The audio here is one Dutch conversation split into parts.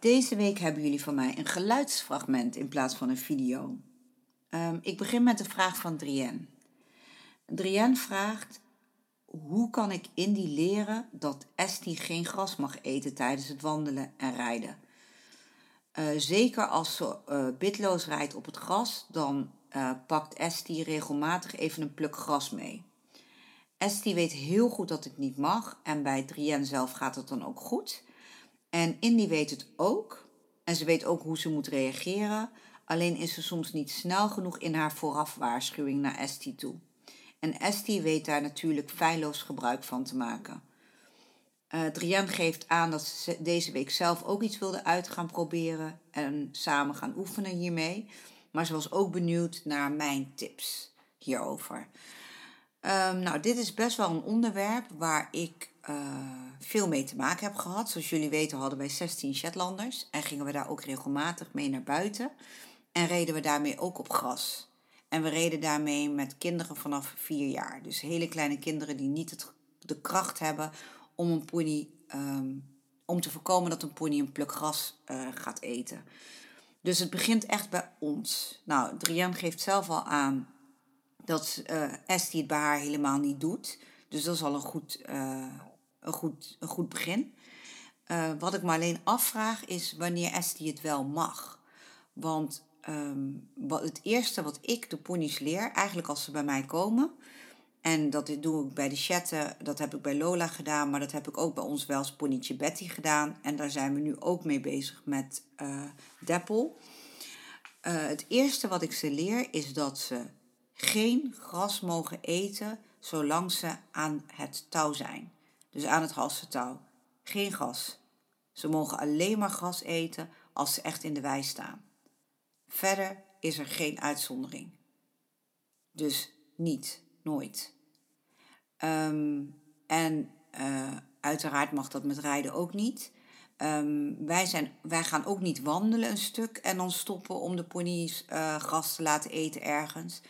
Deze week hebben jullie van mij een geluidsfragment in plaats van een video. Um, ik begin met de vraag van Drienne. Drienne vraagt: Hoe kan ik Indy leren dat Esti geen gras mag eten tijdens het wandelen en rijden? Uh, zeker als ze uh, bitloos rijdt op het gras, dan uh, pakt Esti regelmatig even een pluk gras mee. Esti weet heel goed dat het niet mag en bij Drienne zelf gaat het dan ook goed. En Indy weet het ook. En ze weet ook hoe ze moet reageren. Alleen is ze soms niet snel genoeg in haar voorafwaarschuwing naar Estie toe. En Estie weet daar natuurlijk feilloos gebruik van te maken. Uh, Drienne geeft aan dat ze deze week zelf ook iets wilde uit gaan proberen en samen gaan oefenen hiermee. Maar ze was ook benieuwd naar mijn tips hierover. Um, nou, dit is best wel een onderwerp waar ik uh, veel mee te maken heb gehad. Zoals jullie weten hadden wij 16 Shetlanders en gingen we daar ook regelmatig mee naar buiten. En reden we daarmee ook op gras. En we reden daarmee met kinderen vanaf 4 jaar. Dus hele kleine kinderen die niet de kracht hebben om een pony, um, om te voorkomen dat een pony een pluk gras uh, gaat eten. Dus het begint echt bij ons. Nou, Drian geeft zelf al aan dat uh, Estie het bij haar helemaal niet doet. Dus dat is al een goed, een goed, een goed begin. Uh, wat ik me alleen afvraag is wanneer Estie het wel mag. Want um, wat, het eerste wat ik de ponies leer, eigenlijk als ze bij mij komen, en dat doe ik bij de chatten, dat heb ik bij Lola gedaan, maar dat heb ik ook bij ons wel ponytje Betty gedaan. En daar zijn we nu ook mee bezig met uh, Deppel. Uh, het eerste wat ik ze leer is dat ze geen gras mogen eten zolang ze aan het touw zijn. Dus aan het halstouw. Geen gas. Ze mogen alleen maar gras eten als ze echt in de wei staan. Verder is er geen uitzondering. Dus niet, nooit. Um, en uh, uiteraard mag dat met rijden ook niet. Um, wij, zijn, wij gaan ook niet wandelen een stuk en dan stoppen om de ponies uh, gras te laten eten ergens.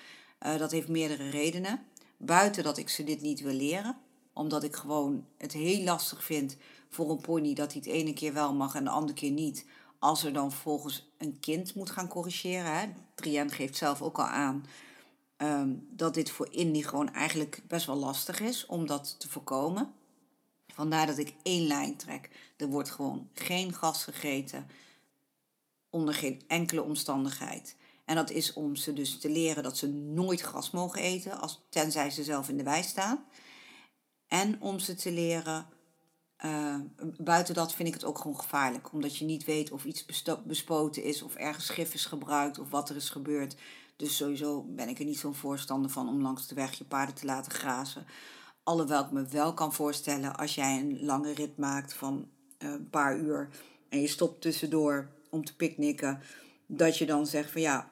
Uh, dat heeft meerdere redenen. Buiten dat ik ze dit niet wil leren, omdat ik gewoon het heel lastig vind voor een pony dat hij het ene keer wel mag en de andere keer niet. Als er dan volgens een kind moet gaan corrigeren. Hè. Geeft zelf ook al aan um, dat dit voor Indy gewoon eigenlijk best wel lastig is om dat te voorkomen. Vandaar dat ik één lijn trek. Er wordt gewoon geen gas gegeten onder geen enkele omstandigheid. En dat is om ze dus te leren dat ze nooit gras mogen eten, als, tenzij ze zelf in de wei staan. En om ze te leren, uh, buiten dat vind ik het ook gewoon gevaarlijk. Omdat je niet weet of iets bespoten is, of ergens gif is gebruikt, of wat er is gebeurd. Dus sowieso ben ik er niet zo'n voorstander van om langs de weg je paarden te laten grazen. Alhoewel ik me wel kan voorstellen als jij een lange rit maakt van uh, een paar uur en je stopt tussendoor om te picknicken, dat je dan zegt van ja,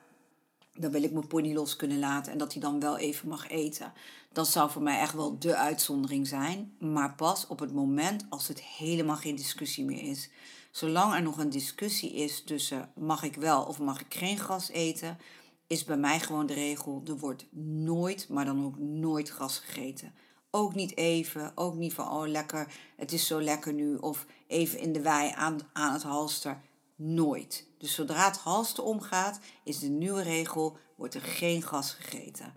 dan wil ik mijn pony los kunnen laten en dat hij dan wel even mag eten. Dat zou voor mij echt wel de uitzondering zijn. Maar pas op het moment als het helemaal geen discussie meer is. Zolang er nog een discussie is tussen mag ik wel of mag ik geen gras eten, is bij mij gewoon de regel: er wordt nooit, maar dan ook nooit gras gegeten. Ook niet even, ook niet van oh lekker, het is zo lekker nu. Of even in de wei aan, aan het halster. Nooit. Dus zodra het halster omgaat, is de nieuwe regel, wordt er geen gas gegeten.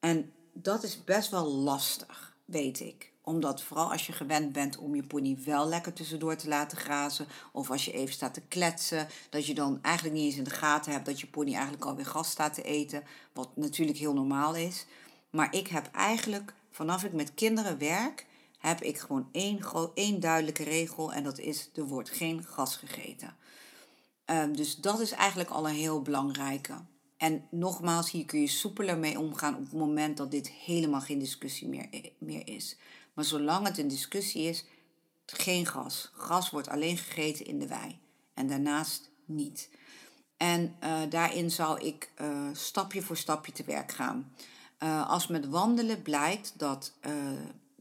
En dat is best wel lastig, weet ik. Omdat vooral als je gewend bent om je pony wel lekker tussendoor te laten grazen. Of als je even staat te kletsen. Dat je dan eigenlijk niet eens in de gaten hebt dat je pony eigenlijk alweer gas staat te eten. Wat natuurlijk heel normaal is. Maar ik heb eigenlijk, vanaf ik met kinderen werk, heb ik gewoon één, één duidelijke regel. En dat is, er wordt geen gas gegeten. Um, dus dat is eigenlijk al een heel belangrijke. En nogmaals, hier kun je soepeler mee omgaan op het moment dat dit helemaal geen discussie meer, meer is. Maar zolang het een discussie is, geen gas. Gas wordt alleen gegeten in de wei en daarnaast niet. En uh, daarin zou ik uh, stapje voor stapje te werk gaan. Uh, als met wandelen blijkt dat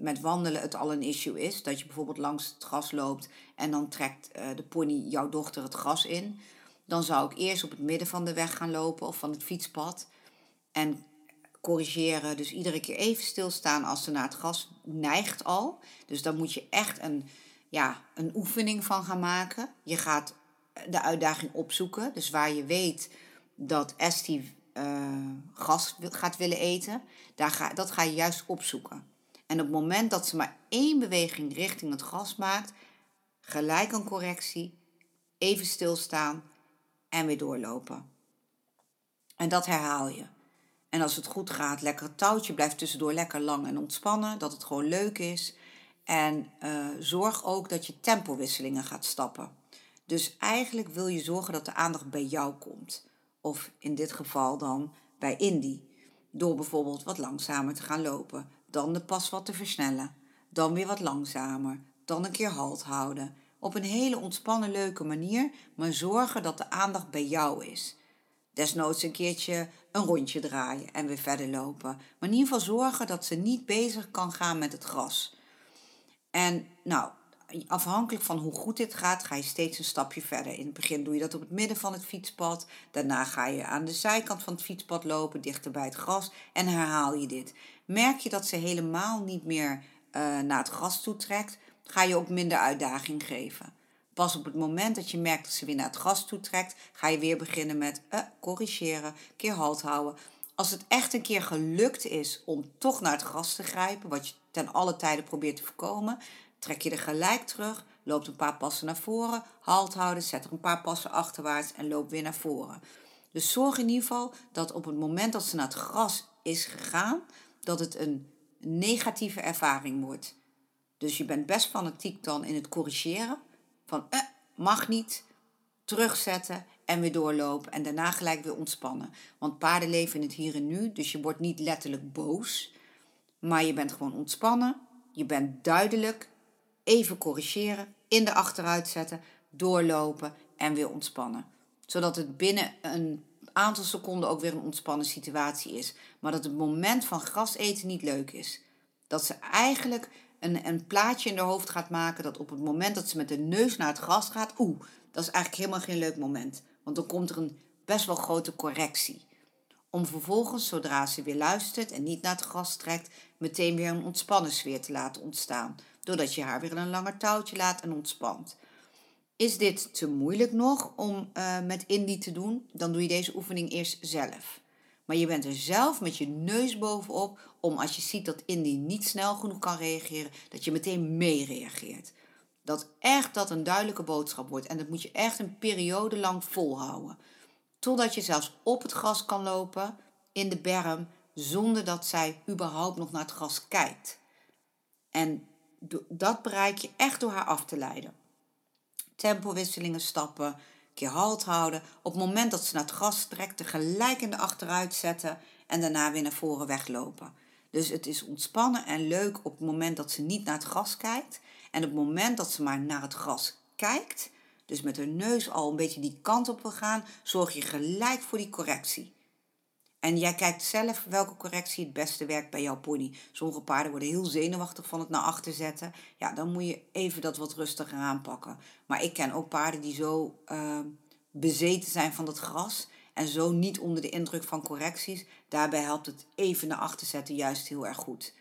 met wandelen het al een issue is. Dat je bijvoorbeeld langs het gras loopt en dan trekt uh, de pony jouw dochter het gras in. Dan zou ik eerst op het midden van de weg gaan lopen of van het fietspad. En corrigeren. Dus iedere keer even stilstaan als ze naar het gras neigt al. Dus dan moet je echt een, ja, een oefening van gaan maken. Je gaat de uitdaging opzoeken. Dus waar je weet dat Estie uh, gras gaat willen eten, daar ga, dat ga je juist opzoeken. En op het moment dat ze maar één beweging richting het gras maakt, gelijk een correctie, even stilstaan en weer doorlopen. En dat herhaal je. En als het goed gaat, lekker het touwtje blijft tussendoor lekker lang en ontspannen, dat het gewoon leuk is. En uh, zorg ook dat je tempowisselingen gaat stappen. Dus eigenlijk wil je zorgen dat de aandacht bij jou komt. Of in dit geval dan bij Indy. Door bijvoorbeeld wat langzamer te gaan lopen, dan de pas wat te versnellen, dan weer wat langzamer, dan een keer halt houden. Op een hele ontspannen, leuke manier, maar zorgen dat de aandacht bij jou is. Desnoods een keertje een rondje draaien en weer verder lopen. Maar in ieder geval zorgen dat ze niet bezig kan gaan met het gras. En nou, afhankelijk van hoe goed dit gaat, ga je steeds een stapje verder. In het begin doe je dat op het midden van het fietspad. Daarna ga je aan de zijkant van het fietspad lopen, dichter bij het gras. En herhaal je dit. Merk je dat ze helemaal niet meer uh, naar het gras toe trekt, ga je ook minder uitdaging geven. Pas op het moment dat je merkt dat ze weer naar het gras toe trekt, ga je weer beginnen met uh, corrigeren, keer halt houden. Als het echt een keer gelukt is om toch naar het gras te grijpen, wat je ten alle tijde probeert te voorkomen, trek je er gelijk terug, loopt een paar passen naar voren, halt houden, zet er een paar passen achterwaarts en loop weer naar voren. Dus zorg in ieder geval dat op het moment dat ze naar het gras is gegaan, dat het een negatieve ervaring wordt. Dus je bent best fanatiek dan in het corrigeren van eh, mag niet, terugzetten en weer doorlopen en daarna gelijk weer ontspannen. Want paarden leven in het hier en nu, dus je wordt niet letterlijk boos, maar je bent gewoon ontspannen, je bent duidelijk, even corrigeren, in de achteruit zetten, doorlopen en weer ontspannen. Zodat het binnen een aantal seconden ook weer een ontspannen situatie is. Maar dat het moment van gras eten niet leuk is. Dat ze eigenlijk een, een plaatje in haar hoofd gaat maken dat op het moment dat ze met de neus naar het gras gaat, oeh, dat is eigenlijk helemaal geen leuk moment. Want dan komt er een best wel grote correctie. Om vervolgens, zodra ze weer luistert en niet naar het gras trekt, meteen weer een ontspannen sfeer te laten ontstaan. Doordat je haar weer een langer touwtje laat en ontspant. Is dit te moeilijk nog om uh, met Indy te doen? Dan doe je deze oefening eerst zelf. Maar je bent er zelf met je neus bovenop om als je ziet dat Indy niet snel genoeg kan reageren, dat je meteen mee reageert. Dat echt dat een duidelijke boodschap wordt. En dat moet je echt een periode lang volhouden. Totdat je zelfs op het gras kan lopen in de berm zonder dat zij überhaupt nog naar het gras kijkt. En dat bereik je echt door haar af te leiden. Tempowisselingen stappen, keer halt houden. Op het moment dat ze naar het gras trekt, tegelijk in de achteruit zetten en daarna weer naar voren weglopen. Dus het is ontspannen en leuk op het moment dat ze niet naar het gras kijkt. En op het moment dat ze maar naar het gras kijkt, dus met haar neus al een beetje die kant op wil gaan, zorg je gelijk voor die correctie. En jij kijkt zelf welke correctie het beste werkt bij jouw pony. Sommige paarden worden heel zenuwachtig van het naar achter zetten. Ja, dan moet je even dat wat rustiger aanpakken. Maar ik ken ook paarden die zo uh, bezeten zijn van het gras en zo niet onder de indruk van correcties. Daarbij helpt het even naar achter zetten juist heel erg goed.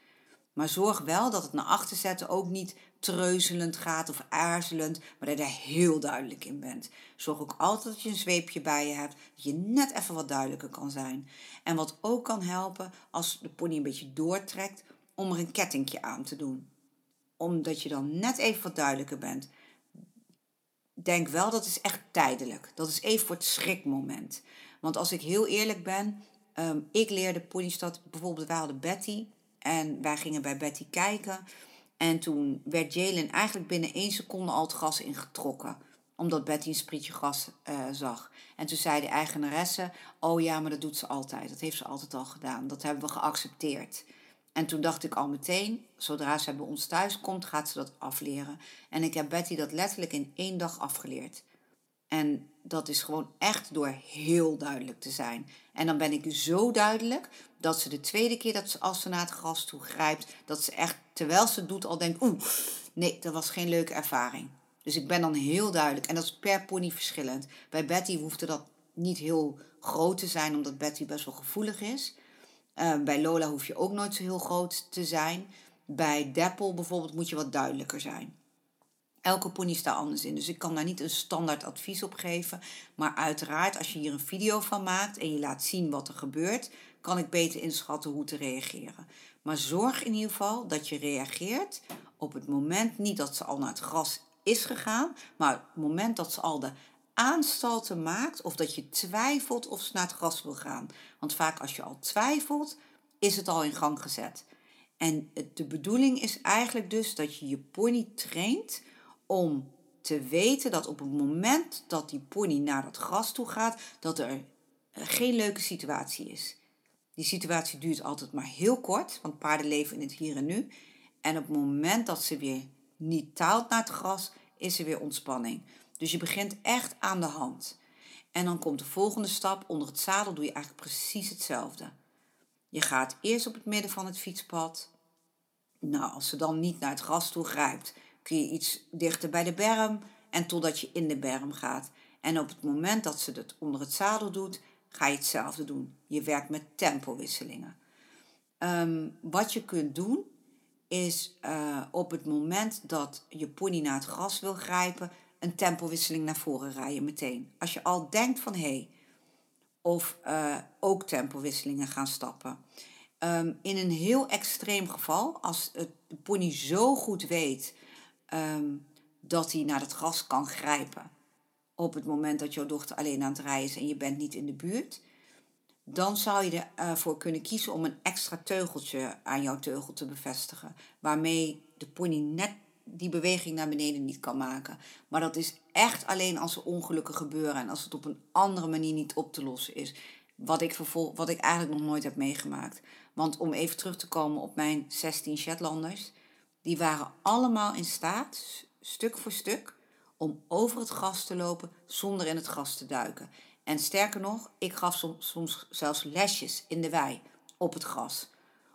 Maar zorg wel dat het naar achter zetten ook niet treuzelend gaat of aarzelend, maar dat je er heel duidelijk in bent. Zorg ook altijd dat je een zweepje bij je hebt, dat je net even wat duidelijker kan zijn. En wat ook kan helpen als de pony een beetje doortrekt, om er een kettingje aan te doen. Omdat je dan net even wat duidelijker bent. Denk wel, dat is echt tijdelijk. Dat is even voor het schrikmoment. Want als ik heel eerlijk ben, um, ik leerde ponystad, bijvoorbeeld wij hadden Betty en wij gingen bij Betty kijken. En toen werd Jalen eigenlijk binnen één seconde al het gras ingetrokken. Omdat Betty een sprietje gras uh, zag. En toen zei de eigenaresse: Oh ja, maar dat doet ze altijd. Dat heeft ze altijd al gedaan. Dat hebben we geaccepteerd. En toen dacht ik al meteen: zodra ze bij ons thuis komt, gaat ze dat afleren. En ik heb Betty dat letterlijk in één dag afgeleerd. En dat is gewoon echt door heel duidelijk te zijn. En dan ben ik zo duidelijk dat ze de tweede keer dat ze als ze naar het gras toe grijpt, dat ze echt, terwijl ze het doet, al denkt, oeh, nee, dat was geen leuke ervaring. Dus ik ben dan heel duidelijk. En dat is per pony verschillend. Bij Betty hoefde dat niet heel groot te zijn, omdat Betty best wel gevoelig is. Uh, bij Lola hoef je ook nooit zo heel groot te zijn. Bij Deppel bijvoorbeeld moet je wat duidelijker zijn. Elke pony staat anders in, dus ik kan daar niet een standaard advies op geven. Maar uiteraard, als je hier een video van maakt en je laat zien wat er gebeurt, kan ik beter inschatten hoe te reageren. Maar zorg in ieder geval dat je reageert op het moment niet dat ze al naar het gras is gegaan, maar op het moment dat ze al de aanstalten maakt of dat je twijfelt of ze naar het gras wil gaan. Want vaak als je al twijfelt, is het al in gang gezet. En de bedoeling is eigenlijk dus dat je je pony traint om te weten dat op het moment dat die pony naar dat gras toe gaat, dat er geen leuke situatie is. Die situatie duurt altijd maar heel kort, want paarden leven in het hier en nu. En op het moment dat ze weer niet taalt naar het gras, is er weer ontspanning. Dus je begint echt aan de hand. En dan komt de volgende stap. Onder het zadel doe je eigenlijk precies hetzelfde. Je gaat eerst op het midden van het fietspad. Nou, als ze dan niet naar het gras toe grijpt, kun je iets dichter bij de berm en totdat je in de berm gaat. En op het moment dat ze het onder het zadel doet, ga je hetzelfde doen. Je werkt met tempowisselingen. Um, wat je kunt doen, is uh, op het moment dat je pony naar het gras wil grijpen, een tempowisseling naar voren rijden meteen. Als je al denkt van hé, hey, of uh, ook tempowisselingen gaan stappen. Um, in een heel extreem geval, als het, de pony zo goed weet um, dat hij naar het gras kan grijpen, op het moment dat jouw dochter alleen aan het rijden is en je bent niet in de buurt, dan zou je ervoor kunnen kiezen om een extra teugeltje aan jouw teugel te bevestigen, waarmee de pony net die beweging naar beneden niet kan maken. Maar dat is echt alleen als er ongelukken gebeuren en als het op een andere manier niet op te lossen is. Wat ik, vervol wat ik eigenlijk nog nooit heb meegemaakt. Want om even terug te komen op mijn 16 Shetlanders, die waren allemaal in staat, stuk voor stuk, om over het gras te lopen zonder in het gras te duiken. En sterker nog, ik gaf soms, soms zelfs lesjes in de wei op het gras.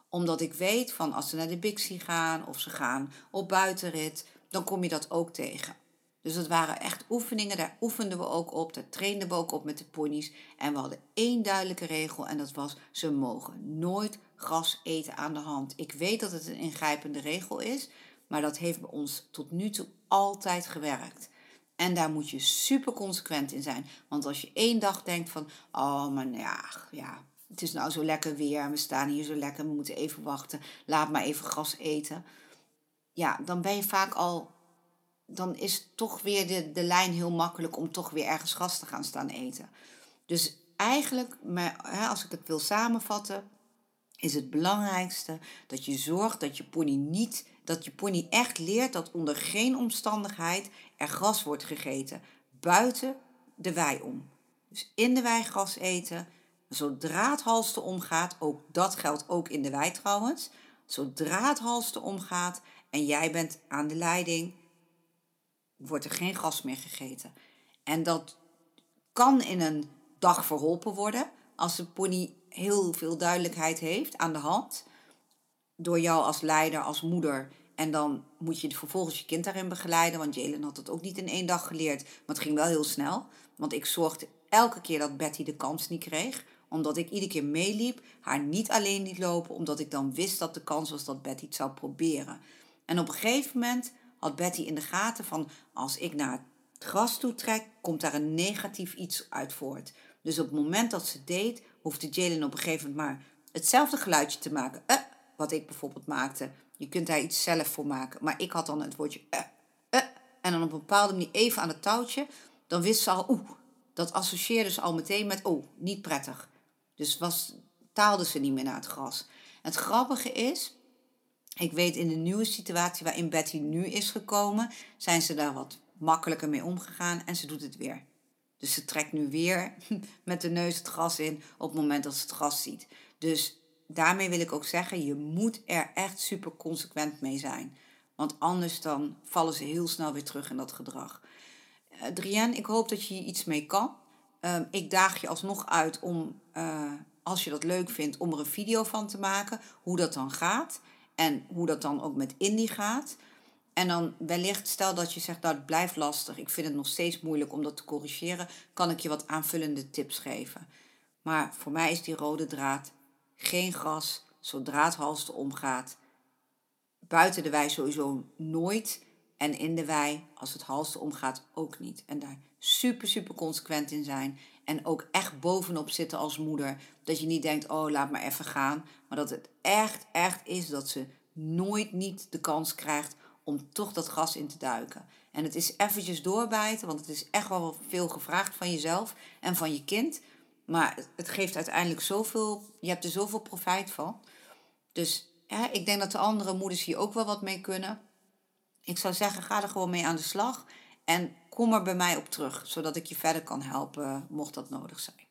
Omdat ik weet van als ze naar de Bixie gaan of ze gaan op buitenrit, dan kom je dat ook tegen. Dus dat waren echt oefeningen, daar oefenden we ook op, daar trainden we ook op met de ponies. En we hadden één duidelijke regel en dat was, ze mogen nooit gras eten aan de hand. Ik weet dat het een ingrijpende regel is, maar dat heeft bij ons tot nu toe altijd gewerkt. En daar moet je super consequent in zijn. Want als je één dag denkt van, oh, maar ja, ja, het is nou zo lekker weer, we staan hier zo lekker, we moeten even wachten, laat maar even gras eten. Ja, dan ben je vaak al, dan is toch weer de, de lijn heel makkelijk om toch weer ergens gras te gaan staan eten. Dus eigenlijk, als ik het wil samenvatten, is het belangrijkste dat je zorgt dat je pony niet, dat je pony echt leert dat onder geen omstandigheid er gras wordt gegeten buiten de wei om. Dus in de wei gras eten. Zodra het halste omgaat, ook dat geldt ook in de wei trouwens. Zodra het halste omgaat en jij bent aan de leiding, wordt er geen gras meer gegeten. En dat kan in een dag verholpen worden als de pony heel veel duidelijkheid heeft aan de hand. Door jou als leider, als moeder en dan moet je vervolgens je kind daarin begeleiden. Want Jalen had het ook niet in één dag geleerd. Maar het ging wel heel snel. Want ik zorgde elke keer dat Betty de kans niet kreeg. Omdat ik iedere keer meeliep. Haar niet alleen liet lopen. Omdat ik dan wist dat de kans was dat Betty het zou proberen. En op een gegeven moment had Betty in de gaten van... Als ik naar het gras toe trek, komt daar een negatief iets uit voort. Dus op het moment dat ze deed, hoefde Jalen op een gegeven moment maar hetzelfde geluidje te maken. Uh, wat ik bijvoorbeeld maakte. Je kunt daar iets zelf voor maken. Maar ik had dan het woordje uh, uh, en dan op een bepaalde manier even aan het touwtje. Dan wist ze al, oeh, dat associeerde ze al meteen met, oh, niet prettig. Dus was, taalde ze niet meer naar het gras. Het grappige is, ik weet in de nieuwe situatie waarin Betty nu is gekomen, zijn ze daar wat makkelijker mee omgegaan en ze doet het weer. Dus ze trekt nu weer met de neus het gras in op het moment dat ze het gras ziet. Dus daarmee wil ik ook zeggen, je moet er echt super consequent mee zijn. Want anders dan vallen ze heel snel weer terug in dat gedrag. Uh, ik hoop dat je hier iets mee kan. Uh, ik daag je alsnog uit om, uh, als je dat leuk vindt, om er een video van te maken. Hoe dat dan gaat. En hoe dat dan ook met Indie gaat. En dan wellicht, stel dat je zegt, nou het blijft lastig. Ik vind het nog steeds moeilijk om dat te corrigeren. Kan ik je wat aanvullende tips geven. Maar voor mij is die rode draad geen gras zodra het halste omgaat. Buiten de wei sowieso nooit En in de wei, als het halste omgaat, ook niet. En daar super, super consequent in zijn. En ook echt bovenop zitten als moeder. Dat je niet denkt, oh, laat maar even gaan. Maar dat het echt, echt is dat ze nooit niet de kans krijgt om toch dat gas in te duiken. En het is eventjes doorbijten, want het is echt wel veel gevraagd van jezelf en van je kind. Maar het geeft uiteindelijk zoveel, je hebt er zoveel profijt van. Dus ik denk dat de andere moeders hier ook wel wat mee kunnen. Ik zou zeggen, ga er gewoon mee aan de slag. En kom er bij mij op terug, zodat ik je verder kan helpen, mocht dat nodig zijn.